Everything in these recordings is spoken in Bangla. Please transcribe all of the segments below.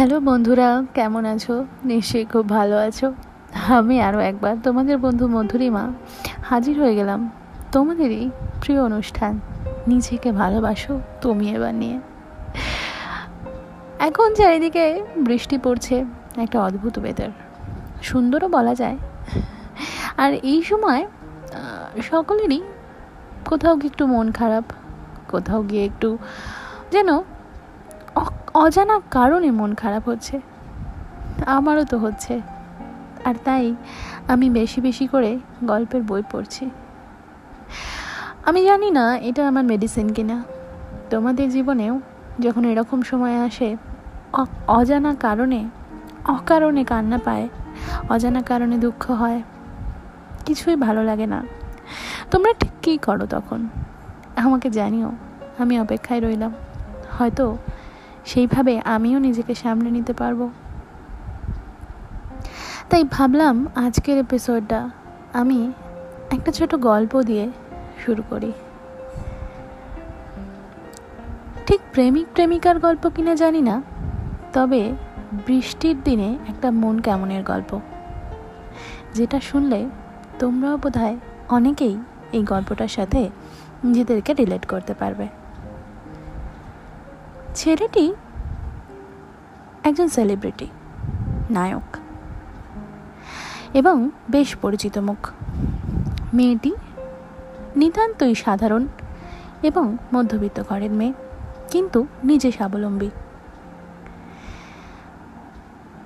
হ্যালো বন্ধুরা, কেমন আছো? নিশ্চয়ই খুব ভালো আছো। আমি আরও একবার তোমাদের বন্ধু মধুরিমা হাজির হয়ে গেলাম তোমাদেরই প্রিয় অনুষ্ঠান, নিজেকে ভালোবাসো তুমি এবার নিয়ে। এখন চারিদিকে বৃষ্টি পড়ছে, একটা অদ্ভুত ওয়েদার সুন্দরও বলা যায়। আর এই সময় সকলেরই কোথাও গিয়ে একটু মন খারাপ, কোথাও গিয়ে একটু যেন অজানা কারণে মন খারাপ হচ্ছে। আমারও তো হচ্ছে। আর তাই আমি বেশি বেশি করে গল্পের বই পড়ছি। আমি জানি না এটা আমার মেডিসিন কিনা। তোমাদের জীবনেও যখন এরকম সময় আসে অজানা কারণে, অকারণে কান্না পায়, অজানা কারণে দুঃখ হয়, কিছুই ভালো লাগে না। তোমরা ঠিক কী করো তখন? আমাকে জানিও, আমি অপেক্ষায় রইলাম। হয়তো সেইভাবে আমিও নিজেকে সামলে নিতে পারব। তাই ভাবলাম আজকের এপিসোডটা আমি একটা ছোট গল্প দিয়ে শুরু করি। ঠিক প্রেমিক প্রেমিকার গল্প কিনা জানি না, তবে বৃষ্টির দিনে একটা মন কেমনের গল্প। যেটা শুনলে তোমরাও বোধ অনেকেই এই গল্পটার সাথে নিজেদেরকে রিলেট করতে পারবে। ছেলেটি একজন সেলিব্রিটি নায়ক এবং বেশ পরিচিত মুখ। মেয়েটি নিতান্তই সাধারণ এবং মধ্যবিত্ত ঘরের মেয়ে, কিন্তু নিজে স্বাবলম্বী।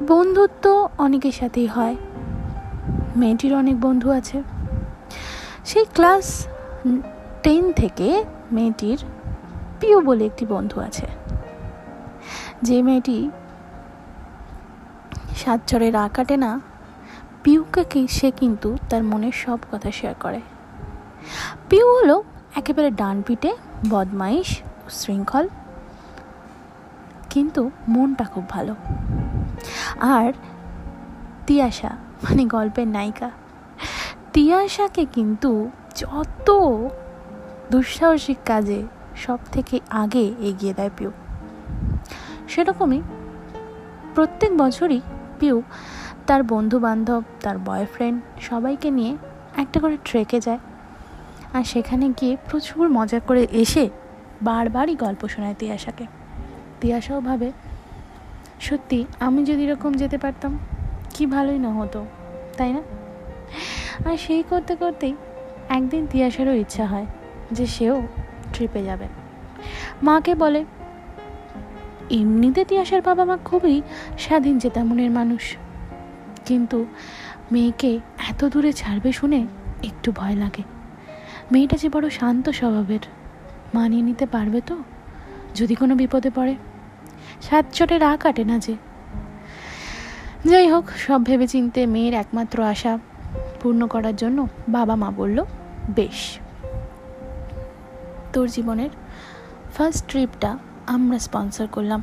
বন্ধুত্ব অনেকের সাথেই হয়। মেয়েটির অনেক বন্ধু আছে। সেই ক্লাস টেন থেকে মেয়েটির প্রিয় বলে একটি বন্ধু আছে। যে মেয়েটি সাত চরে রা কাটে না, পিউকে সে কিন্তু তার মনের সব কথা শেয়ার করে। পিউ হলো একেবারে ডান পিটে বদমাইশ, শৃঙ্খল, কিন্তু মনটা খুব ভালো। আর তিয়াশা মানে গল্পের নায়িকা, তিয়াশাকে কিন্তু যত দুঃসাহসিক কাজে সব থেকে আগে এগিয়ে দেয় পিউ। সেরকমই। প্রত্যেক বছরই পিউ তার বন্ধু বান্ধব তার বয়ফ্রেন্ড সবাইকে নিয়ে একটা করে ট্রেকে যায়। আর সেখানে গিয়ে প্রচুর মজা করে এসে বারবারই গল্প শোনায় তিয়াশাকে। তিয়াশাও ভাবে, সত্যি, আমি যদি এরকম যেতে পারতাম, কি ভালোই না হতো, তাই না? আর সেই করতে করতেই একদিন তিয়াশারও ইচ্ছা হয় যে সেও ট্রিপে যাবে। মাকে বলে এমনিতে তিয়াসার বাবা মা খুবই স্বাধীন চেতা মনের মানুষ। কিন্তু মেয়েকে এত দূরে ছাড়বে শুনে একটু ভয় লাগে। মেয়েটা যে বড় শান্ত স্বভাবের, মানিয়ে নিতে পারবে তো? যদি কোনো বিপদে পড়ে? সাত চটে রা কাটে না যে। যাই হোক, সব ভেবে চিনতে মেয়ের একমাত্র আশা পূর্ণ করার জন্য বাবা মা বলল, বেশ। তোর জীবনের ফার্স্ট ট্রিপটা আমরা স্পন্সর করলাম।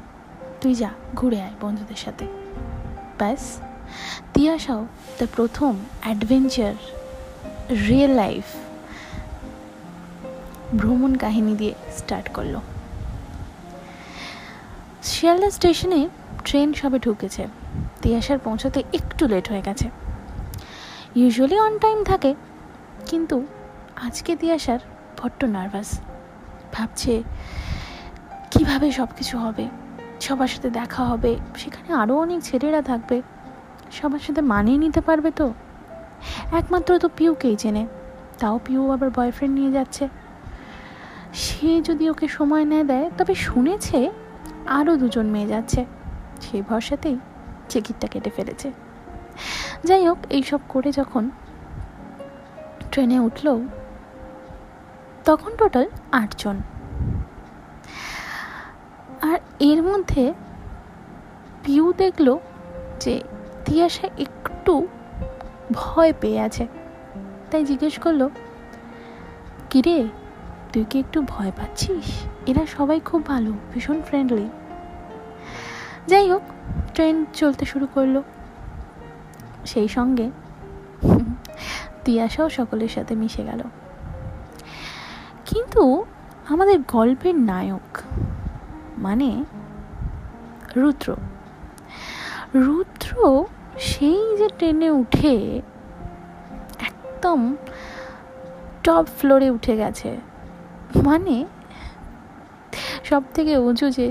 তুই যা, ঘুরে আয় বন্ধুদের সাথে। ব্যাস। তিয়াশাও তার প্রথম অ্যাডভেঞ্চার রিয়েল লাইফ ভ্রমণ কাহিনী দিয়ে স্টার্ট করল। শিয়ালদা স্টেশনে ট্রেন সবে ঢুকেছে। তিয়াশার পৌঁছাতে একটু লেট হয়ে গেছে। ইউজুয়ালি অন টাইম থাকে, কিন্তু আজকে তিয়াশার বড্ড নার্ভাস ভাবছে কীভাবে সব কিছু হবে? সবার সাথে দেখা হবে। সেখানে আরও অনেক ছেলেরা থাকবে। সবার সাথে মানিয়ে নিতে পারবে তো? একমাত্র তো পিউকেই চেনে। তাও পিউ আবার বয়ফ্রেন্ড নিয়ে যাচ্ছে। সে যদি ওকে সময় নেয় দেয়, তবে শুনেছে আরও দুজন মেয়ে যাচ্ছে। সে ভরসাতেই টিকিটটা কেটে ফেলেছে। যাই হোক, এইসব করে যখন ট্রেনে উঠল, তখন টোটাল আটজন। আর এর মধ্যে পিউ দেখল যে তিয়াসা একটু ভয় পেয়ে আছে। তাই জিজ্ঞেস করল, কিরে, তুই কি একটু ভয় পাচ্ছিস? এরা সবাই খুব ভালো, ভীষণ ফ্রেন্ডলি যাই হোক ট্রেন চলতে শুরু করল। সেই সঙ্গে তিয়াসাও সকলের সাথে মিশে গেল। কিন্তু আমাদের গল্পের নায়ক মানে রুদ্র। রুদ্র সেই যে ট্রেনে উঠে একদম টপ ফ্লোরে উঠে গেছে। মানে সব থেকে উঁচু যে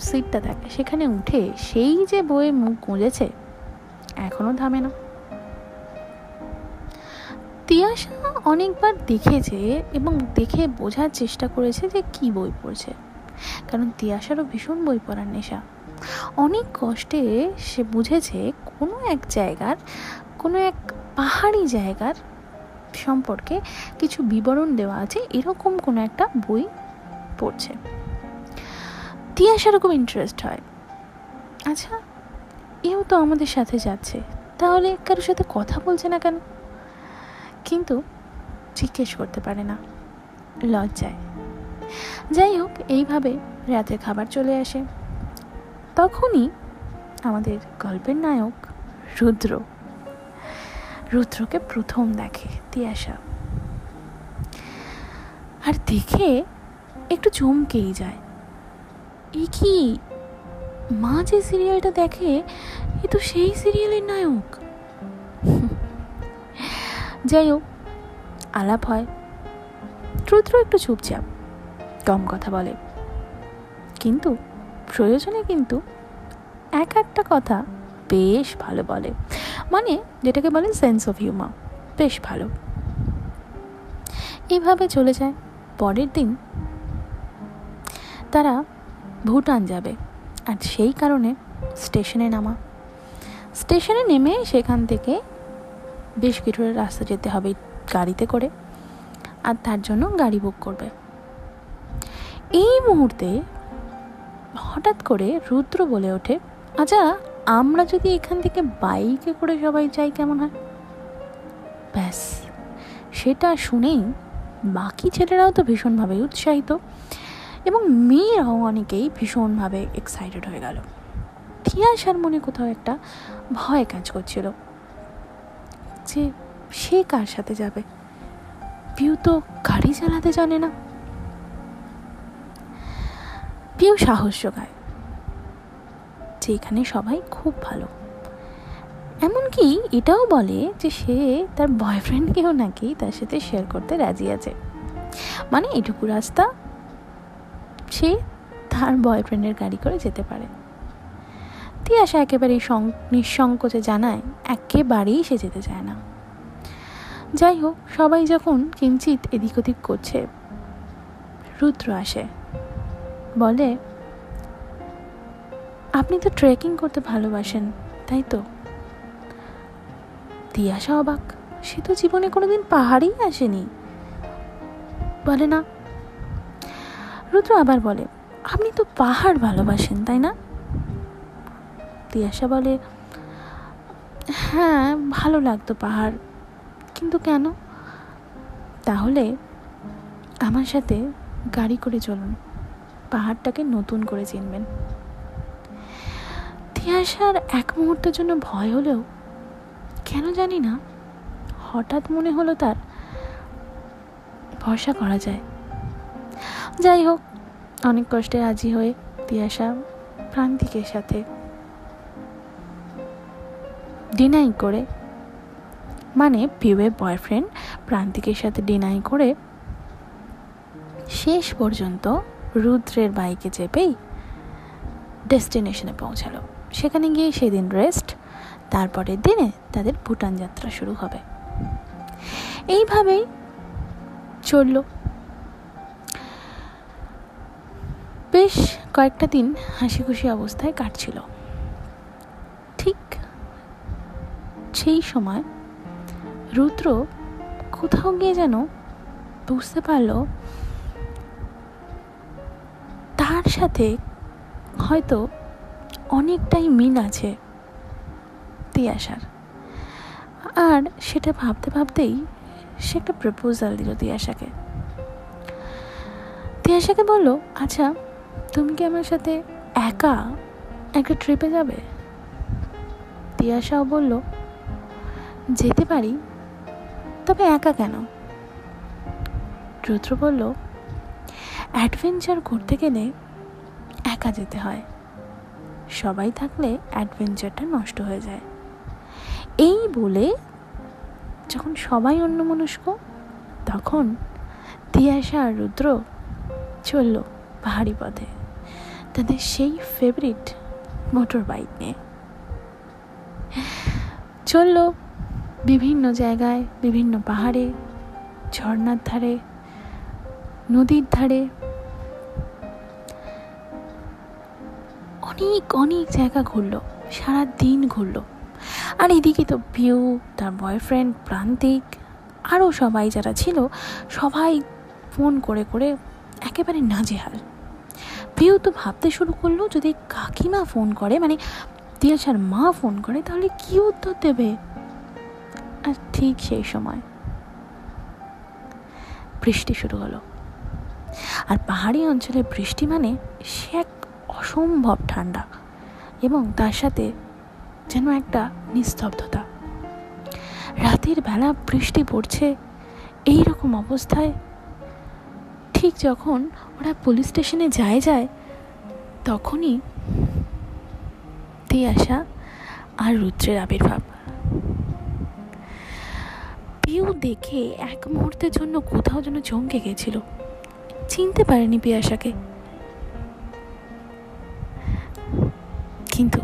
সিটটা থাকে, সেখানে উঠে সেই যে বইয়ে মুখ গুঁজেছে, এখনও থামে না। তিয়াসা অনেকবার দেখেছে এবং দেখে বোঝার চেষ্টা করেছে যে কি বই পড়ছে। কারণ তিয়াসারও ভীষণ বই পড়ার নেশা। অনেক কষ্টে সে বুঝেছে কোনো এক জায়গার, কোনো এক পাহাড়ি জায়গার সম্পর্কে কিছু বিবরণ দেওয়া আছে, এরকম কোনো একটা বই পড়ছে। তিয়াসার খুব ইন্টারেস্ট হয়। আচ্ছা এও তো আমাদের সাথে যাচ্ছে। তাহলে কারোর সাথে কথা বলছে না কেন? কিন্তু জিজ্ঞেস করতে পারে না। লজ্জায়। যাই হোক, এইভাবে রাতের খাবার চলে আসে। তখনই আমাদের গল্পের নায়ক রুদ্র। রুদ্রকে প্রথম দেখে তিয়াসা আর দেখে একটু চমকেই যায়। এ কি? মা যে সিরিয়ালটা দেখে, এ তো সেই সিরিয়ালের নায়ক। যাই হোক, আলাপ হয়। রুদ্র একটু চুপচাপ। কম কথা বলে। কিন্তু, প্রয়োজনে কিন্তু এক একটা কথা বেশ ভালো বলে। মানে যেটাকে বলে সেন্স অফ হিউমার বেশ ভালো। এভাবে চলে যায়, পরের দিন তারা ভুটান যাবে আর সেই কারণে স্টেশনে নামা। স্টেশনে নেমে সেখান থেকে বেশ কিছুটা রাস্তা যেতে হবে গাড়িতে করে, আর তার জন্য গাড়ি বুক করবে। এই মুহূর্তে হঠাৎ করে রুদ্র বলে ওঠে আচ্ছা আমরা যদি এখান থেকে বাইকে করে সবাই যাই, কেমন হয়? ব্যাস, সেটা শুনেই বাকি ছেলেরাও তো ভীষণভাবে উৎসাহিত এবং মেয়েরাও অনেকেই ভীষণভাবে এক্সাইটেড হয়ে গেল। তিয়াসার মনে কোথাও একটা ভয় কাজ করছিল যে সে কার সাথে যাবে? পিউ তো গাড়ি চালাতে জানে না। পিউ সাহস যোগায় যে এখানে সবাই খুব ভালো। এমনকি এটাও বলে যে সে তার বয়ফ্রেন্ডকেও নাকি তার সাথে শেয়ার করতে রাজি আছে। মানে এটুকু রাস্তা সে তার বয়ফ্রেন্ডের গাড়ি করে যেতে পারে। তিয়াসা একেবারেই নিঃসংকোচে জানায়, একেবারেই সে যেতে চায় না। যাই হোক, সবাই যখন কিঞ্চিত এদিক ওদিক করছে, রুদ্র আসে। বলে, আপনি তো ট্রেকিং করতে ভালোবাসেন, তাই তো? তিয়াসা অবাক, সে তো জীবনে কোনোদিন পাহাড়েই আসেনি। বলে, না। রুদ্র আবার বলে, আপনি তো পাহাড় ভালোবাসেন, তাই না? দিয়াশা বলে হ্যাঁ ভালো লাগতো পাহাড়, কিন্তু কেন? তাহলে আমার সাথে গাড়ি করে চলুন। পাহাড়টাকে নতুন করে চিনবেন। তিয়াসার এক মুহূর্তের জন্য ভয় হলেও, কেন জানি না, হঠাৎ মনে হলো তার ভরসা করা যায়। যাই হোক, অনেক কষ্টে রাজি হয়ে তিয়াসা প্রান্তিকের সাথে ডিনাই করে মানে পিউয়ের বয়ফ্রেন্ড প্রান্তিকের সাথে ডিনাই করে, শেষ পর্যন্ত রুদ্রের বাইকে চেপেই ডেস্টিনেশনে পৌঁছালো। সেখানে গিয়ে সেদিন রেস্ট, তারপরের দিনে তাদের ভুটান যাত্রা শুরু হবে। এইভাবেই চলল। বেশ কয়েকটা দিন হাসি খুশি অবস্থায় কাটছিল। ঠিক সেই সময় রুদ্র কোথাও গিয়ে যেন বুঝতে পারল সাথে হয়তো অনেকটাই মিল আছে তিয়াসার আর সেটা ভাবতে ভাবতেই সে একটা প্রপোজাল দিল তিয়াসাকে তিয়াসাকে বলল আচ্ছা তুমি কি আমার সাথে একা একটা ট্রিপে যাবে? তিয়াসাও বলল, যেতে পারি, তবে একা কেন? রুদ্র বলল অ্যাডভেঞ্চার করতে গেলে একা যেতে হয়। সবাই থাকলে অ্যাডভেঞ্চারটা নষ্ট হয়ে যায়। এই বলে যখন সবাই অন্যমনস্ক, তখন তিয়াসা আর রুদ্র চলল পাহাড়ি পথে তাদের সেই ফেভারিট মোটর বাইক নিয়ে। চলল বিভিন্ন জায়গায়, বিভিন্ন পাহাড়ে ঝর্নার ধারে, নদীর ধারে অনেক অনেক জায়গা ঘুরলো সারা দিন ঘুরলো। আর এদিকে তো পিউ তার বয়ফ্রেন্ড প্রান্তিক, আরও সবাই যারা ছিল, সবাই ফোন করে করে একেবারে নাজেহাল। পিউ তো ভাবতে শুরু করল, যদি কাকিমা ফোন করে মানে দিয়াশার মা ফোন করে, তাহলে কি উত্তর দেবে? আর ঠিক সেই সময় বৃষ্টি শুরু হলো। আর পাহাড়ি অঞ্চলে বৃষ্টি মানে সে এক অসম্ভব ঠান্ডা এবং তার সাথে যেন একটা নিস্তব্ধতা। রাতের বেলা বৃষ্টি পড়ছে এই রকম অবস্থায় ঠিক যখন ওরা পুলিশ স্টেশনে যায় যায় তখনই আসা আর রুদ্রের আবির্ভাব। পিউ দেখে এক মুহূর্তের জন্য কোথাও যেন চমকে গেছিল। চিনতে পারেনি পিয়াসাকে। কিন্তু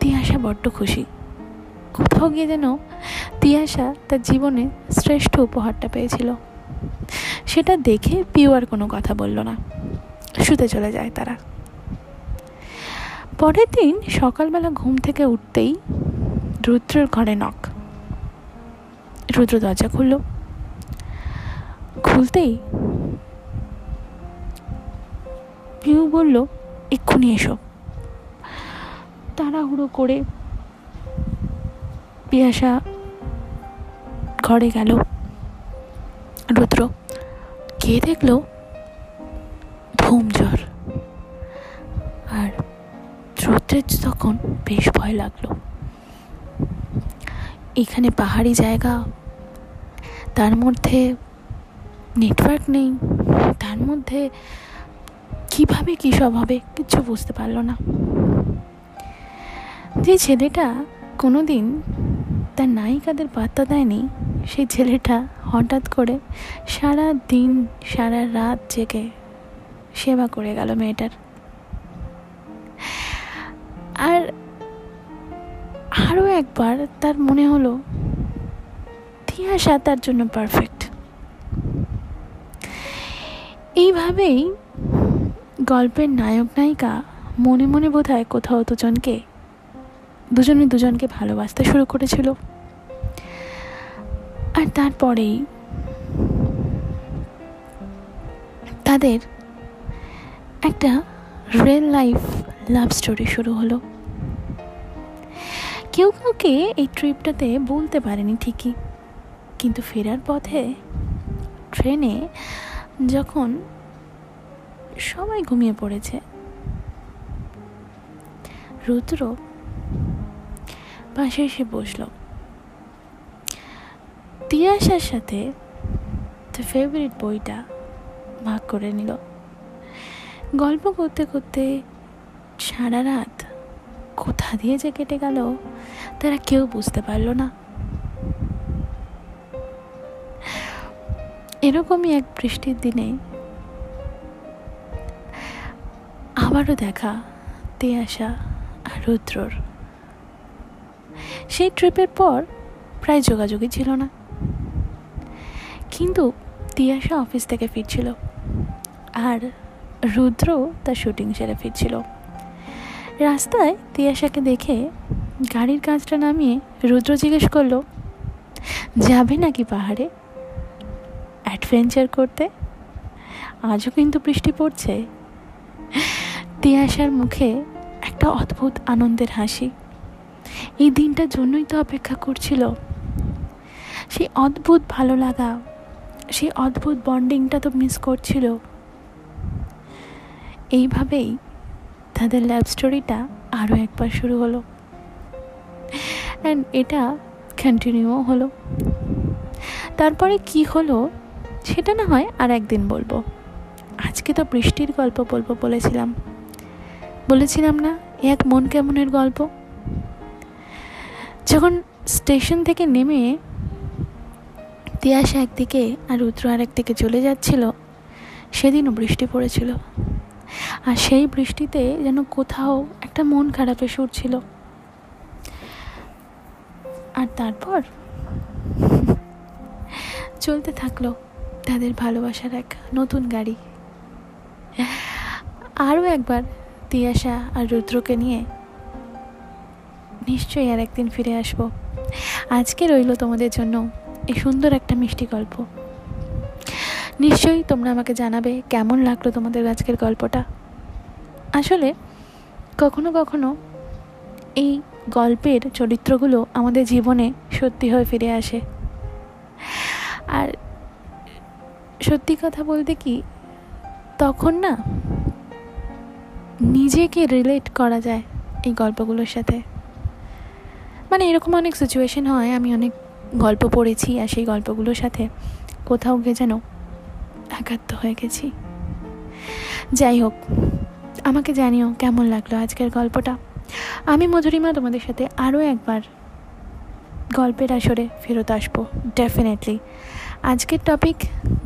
তিয়াসা বড্ড খুশি। কোথাও গিয়ে যেন তিয়াসা তার জীবনে শ্রেষ্ঠ উপহারটা পেয়েছিল। সেটা দেখে পিউ আর কোনো কথা বলল না। শুতে চলে যায় তারা। পরের দিন সকালবেলা ঘুম থেকে উঠতেই রুদ্রের ঘরে নখ রুদ্র দরজা খুলল। খুলতেই পিউ বলল, এক্ষুনি এসো। তাড়াহুড়ো করে পিয়াসা ঘরে গেল। রুদ্র কে দেখল জ্বর আর রুদ্রের তখন বেশ ভয় লাগল। এখানে পাহাড়ি জায়গা, তার মধ্যে নেটওয়ার্ক নেই, তার মধ্যে কীভাবে কী সব হবে কিছু বুঝতে পারল না। যে ছেলেটা কোনো দিন তার নায়িকাদের পাত্তা দেয়নি, সেই ছেলেটা হঠাৎ করে সারা দিন, সারা রাত জেগে সেবা করে গেল মেয়েটার। আর আরও একবার তার মনে হলো তিয়াসা তার জন্য পারফেক্ট এইভাবেই গল্পের নায়ক নায়িকা মনে মনে বোধ হয় কোথাও দুজনকে দুজনে দুজনকে ভালোবাসতে শুরু করেছিল। আর তারপরেই তাদের একটা রিয়েল লাইফ লাভ স্টোরি শুরু হলো। কেউ কাউকে এই ট্রিপটাতে বলতে পারেনি ঠিকই, কিন্তু ফেরার পথে ট্রেনে যখন সবাই ঘুমিয়ে পড়েছে, রুদ্র পাশে এসে বসল। তিয়াসার সাথে তার ফেভারিট বইটা ভাগ করে নিল। গল্প করতে করতে সারা রাত কোথা দিয়ে যে কেটে গেল তারা কেউ বুঝতে পারল না। এরকমই এক বৃষ্টির দিনে আবারও দেখা তিয়াসা আর রুদ্রর। সেই ট্রিপের পর প্রায় যোগাযোগই ছিল না। কিন্তু তিয়াসা অফিস থেকে ফিরছিল আর রুদ্র তার শুটিং সেরে ফিরছিল। রাস্তায় তিয়াসাকে দেখে গাড়ির কাজটা নামিয়ে রুদ্র জিজ্ঞেস করল, যাবে নাকি পাহাড়ে? অ্যাডভেঞ্চার করতে? আজও কিন্তু বৃষ্টি পড়ছে। তিয়াসার মুখে একটা অদ্ভুত আনন্দের হাসি। এই দিনটার জন্যই তো অপেক্ষা করছিল। সেই অদ্ভুত ভালো লাগা সেই অদ্ভুত বন্ডিংটা তো মিস করছিল। এইভাবেই তাদের লাভ স্টোরিটা আরও একবার শুরু হলো। অ্যান্ড এটা কন্টিনিউও হলো। তারপরে কি হলো, সেটা না হয় আর একদিন বলব। আজকে তো বৃষ্টির গল্প বলব বলেছিলাম। বলেছিলাম না এক মন কেমনের গল্প? যখন স্টেশন থেকে নেমে তিয়াসা একদিকে আর রুদ্র আরেকদিকে চলে যাচ্ছিল, সেদিনও বৃষ্টি পড়েছিল। আর সেই বৃষ্টিতে যেন কোথাও একটা মন খারাপে সুর ছিল আর তারপর চলতে থাকল তাদের ভালোবাসার এক নতুন গাড়ি। আরও একবার তিয়াসা আর রুদ্রকে নিয়ে নিশ্চয়ই আর একদিন ফিরে আসব। আজকে রইল তোমাদের জন্য এই সুন্দর একটা মিষ্টি গল্প। নিশ্চয়ই তোমরা আমাকে জানাবে কেমন লাগল তোমাদের আজকের গল্পটা। আসলে কখনো কখনো এই গল্পের চরিত্রগুলো আমাদের জীবনে সত্যি হয়ে ফিরে আসে। আর সত্যি কথা বলতে কি, তখন না নিজেকে রিলেট করা যায় এই গল্পগুলোর সাথে। মানে এরকম অনেক সিচুয়েশন হয়, আমি অনেক গল্প পড়েছি আর সেই গল্পগুলোর সাথে কোথাও গিয়ে যেন একাত্ম হয়ে গেছি। যাই হোক, আমাকে জানিও কেমন লাগল আজকের গল্পটা। আমি মধুরিমা তোমাদের সাথে আরও একবার গল্পের আসরে ফেরত আসব ডেফিনেটলি আজকের টপিক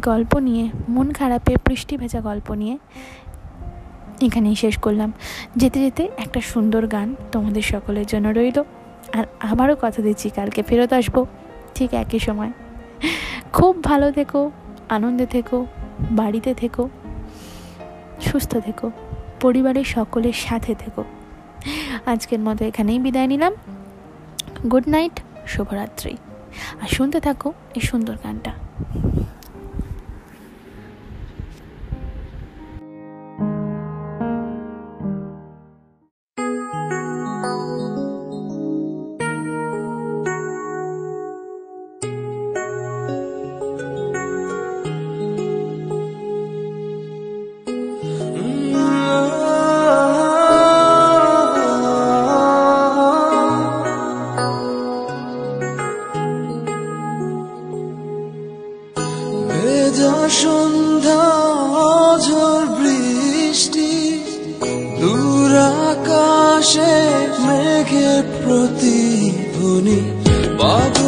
গল্প নিয়ে, মন খারাপে বৃষ্টি ভেজা গল্প নিয়ে এখানেই শেষ করলাম। যেতে যেতে একটা সুন্দর গান তোমাদের সকলের জন্য রইল। আর আবারও কথা দিচ্ছি, কালকে ফেরত আসব ঠিক একই সময়। খুব ভালো থেকো, আনন্দে থেকো, বাড়িতে থেকো, সুস্থ থেকো, পরিবারের সকলের সাথে থেকো। আজকের মতো এখানেই বিদায় নিলাম। গুড নাইট, শুভরাত্রি। আর শুনতে থাকো এই সুন্দর গানটা। প্রতিধ্বনি বাদলে